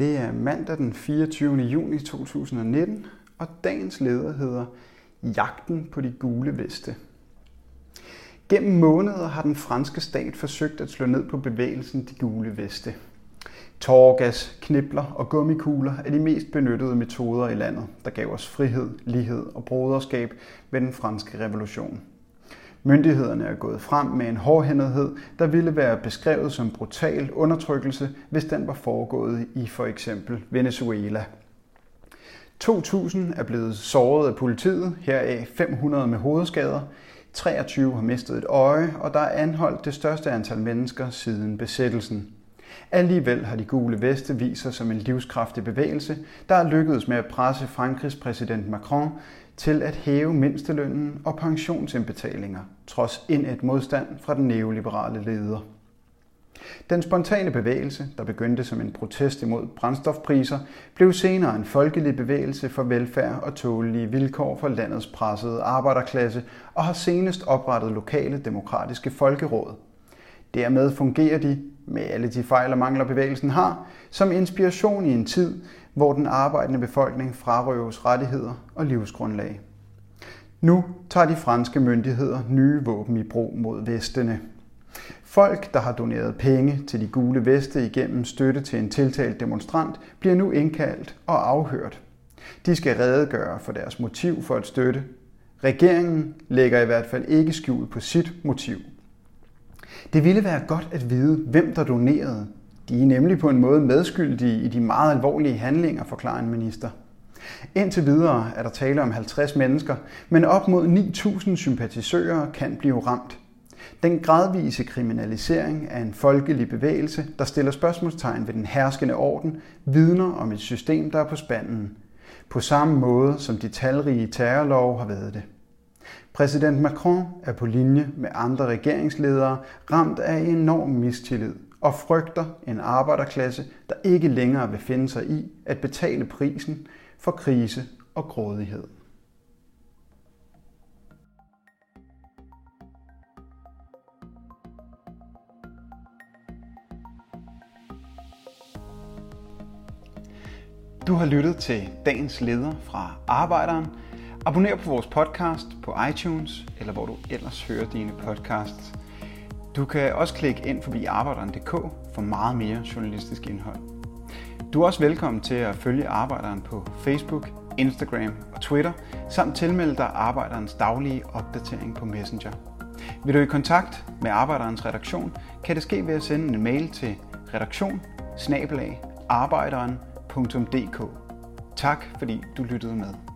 Det er mandag den 24. juni 2019, og dagens leder hedder Jagten på de gule veste. Gennem måneder har den franske stat forsøgt at slå ned på bevægelsen De Gule Veste. Tårgas, knibler og gummikugler er de mest benyttede metoder i landet, der gav os frihed, lighed og broderskab ved den franske revolution. Myndighederne er gået frem med en hårdhændethed, der ville være beskrevet som brutal undertrykkelse, hvis den var foregået i for eksempel Venezuela. 2.000 er blevet såret af politiet, heraf 500 med hovedskader. 23 har mistet et øje, og der er anholdt det største antal mennesker siden besættelsen. Alligevel har de gule veste vist sig som en livskraftig bevægelse, der er lykkedes med at presse Frankrigs præsident Macron til at hæve mindstelønnen og pensionsindbetalinger, trods et modstand fra den neoliberale leder. Den spontane bevægelse, der begyndte som en protest imod brændstofpriser, blev senere en folkelig bevægelse for velfærd og tålelige vilkår for landets pressede arbejderklasse og har senest oprettet lokale demokratiske folkeråd. Dermed fungerer de, med alle de fejl og mangler bevægelsen har, som inspiration i en tid, hvor den arbejdende befolkning frarøves rettigheder og livsgrundlag. Nu tager de franske myndigheder nye våben i brug mod vestene. Folk, der har doneret penge til de gule veste igennem støtte til en tiltalt demonstrant, bliver nu indkaldt og afhørt. De skal redegøre for deres motiv for at støtte. Regeringen lægger i hvert fald ikke skjul på sit motiv. Det ville være godt at vide, hvem der donerede. De er nemlig på en måde medskyldige i de meget alvorlige handlinger, forklarer en minister. Indtil videre er der tale om 50 mennesker, men op mod 9.000 sympatisører kan blive ramt. Den gradvise kriminalisering af en folkelig bevægelse, der stiller spørgsmålstegn ved den herskende orden, vidner om et system, der er på spanden. På samme måde som de talrige terrorlov har været det. Præsident Macron er på linje med andre regeringsledere ramt af enorm mistillid og frygter en arbejderklasse, der ikke længere vil finde sig i at betale prisen for krise og grådighed. Du har lyttet til dagens leder fra Arbejderen. Abonner på vores podcast på iTunes, eller hvor du ellers hører dine podcasts. Du kan også klikke ind forbi arbejderen.dk for meget mere journalistisk indhold. Du er også velkommen til at følge Arbejderen på Facebook, Instagram og Twitter, samt tilmelde dig Arbejderens daglige opdatering på Messenger. Vil du i kontakt med Arbejderens redaktion, kan det ske ved at sende en mail til redaktion arbejderen.dk. Tak fordi du lyttede med.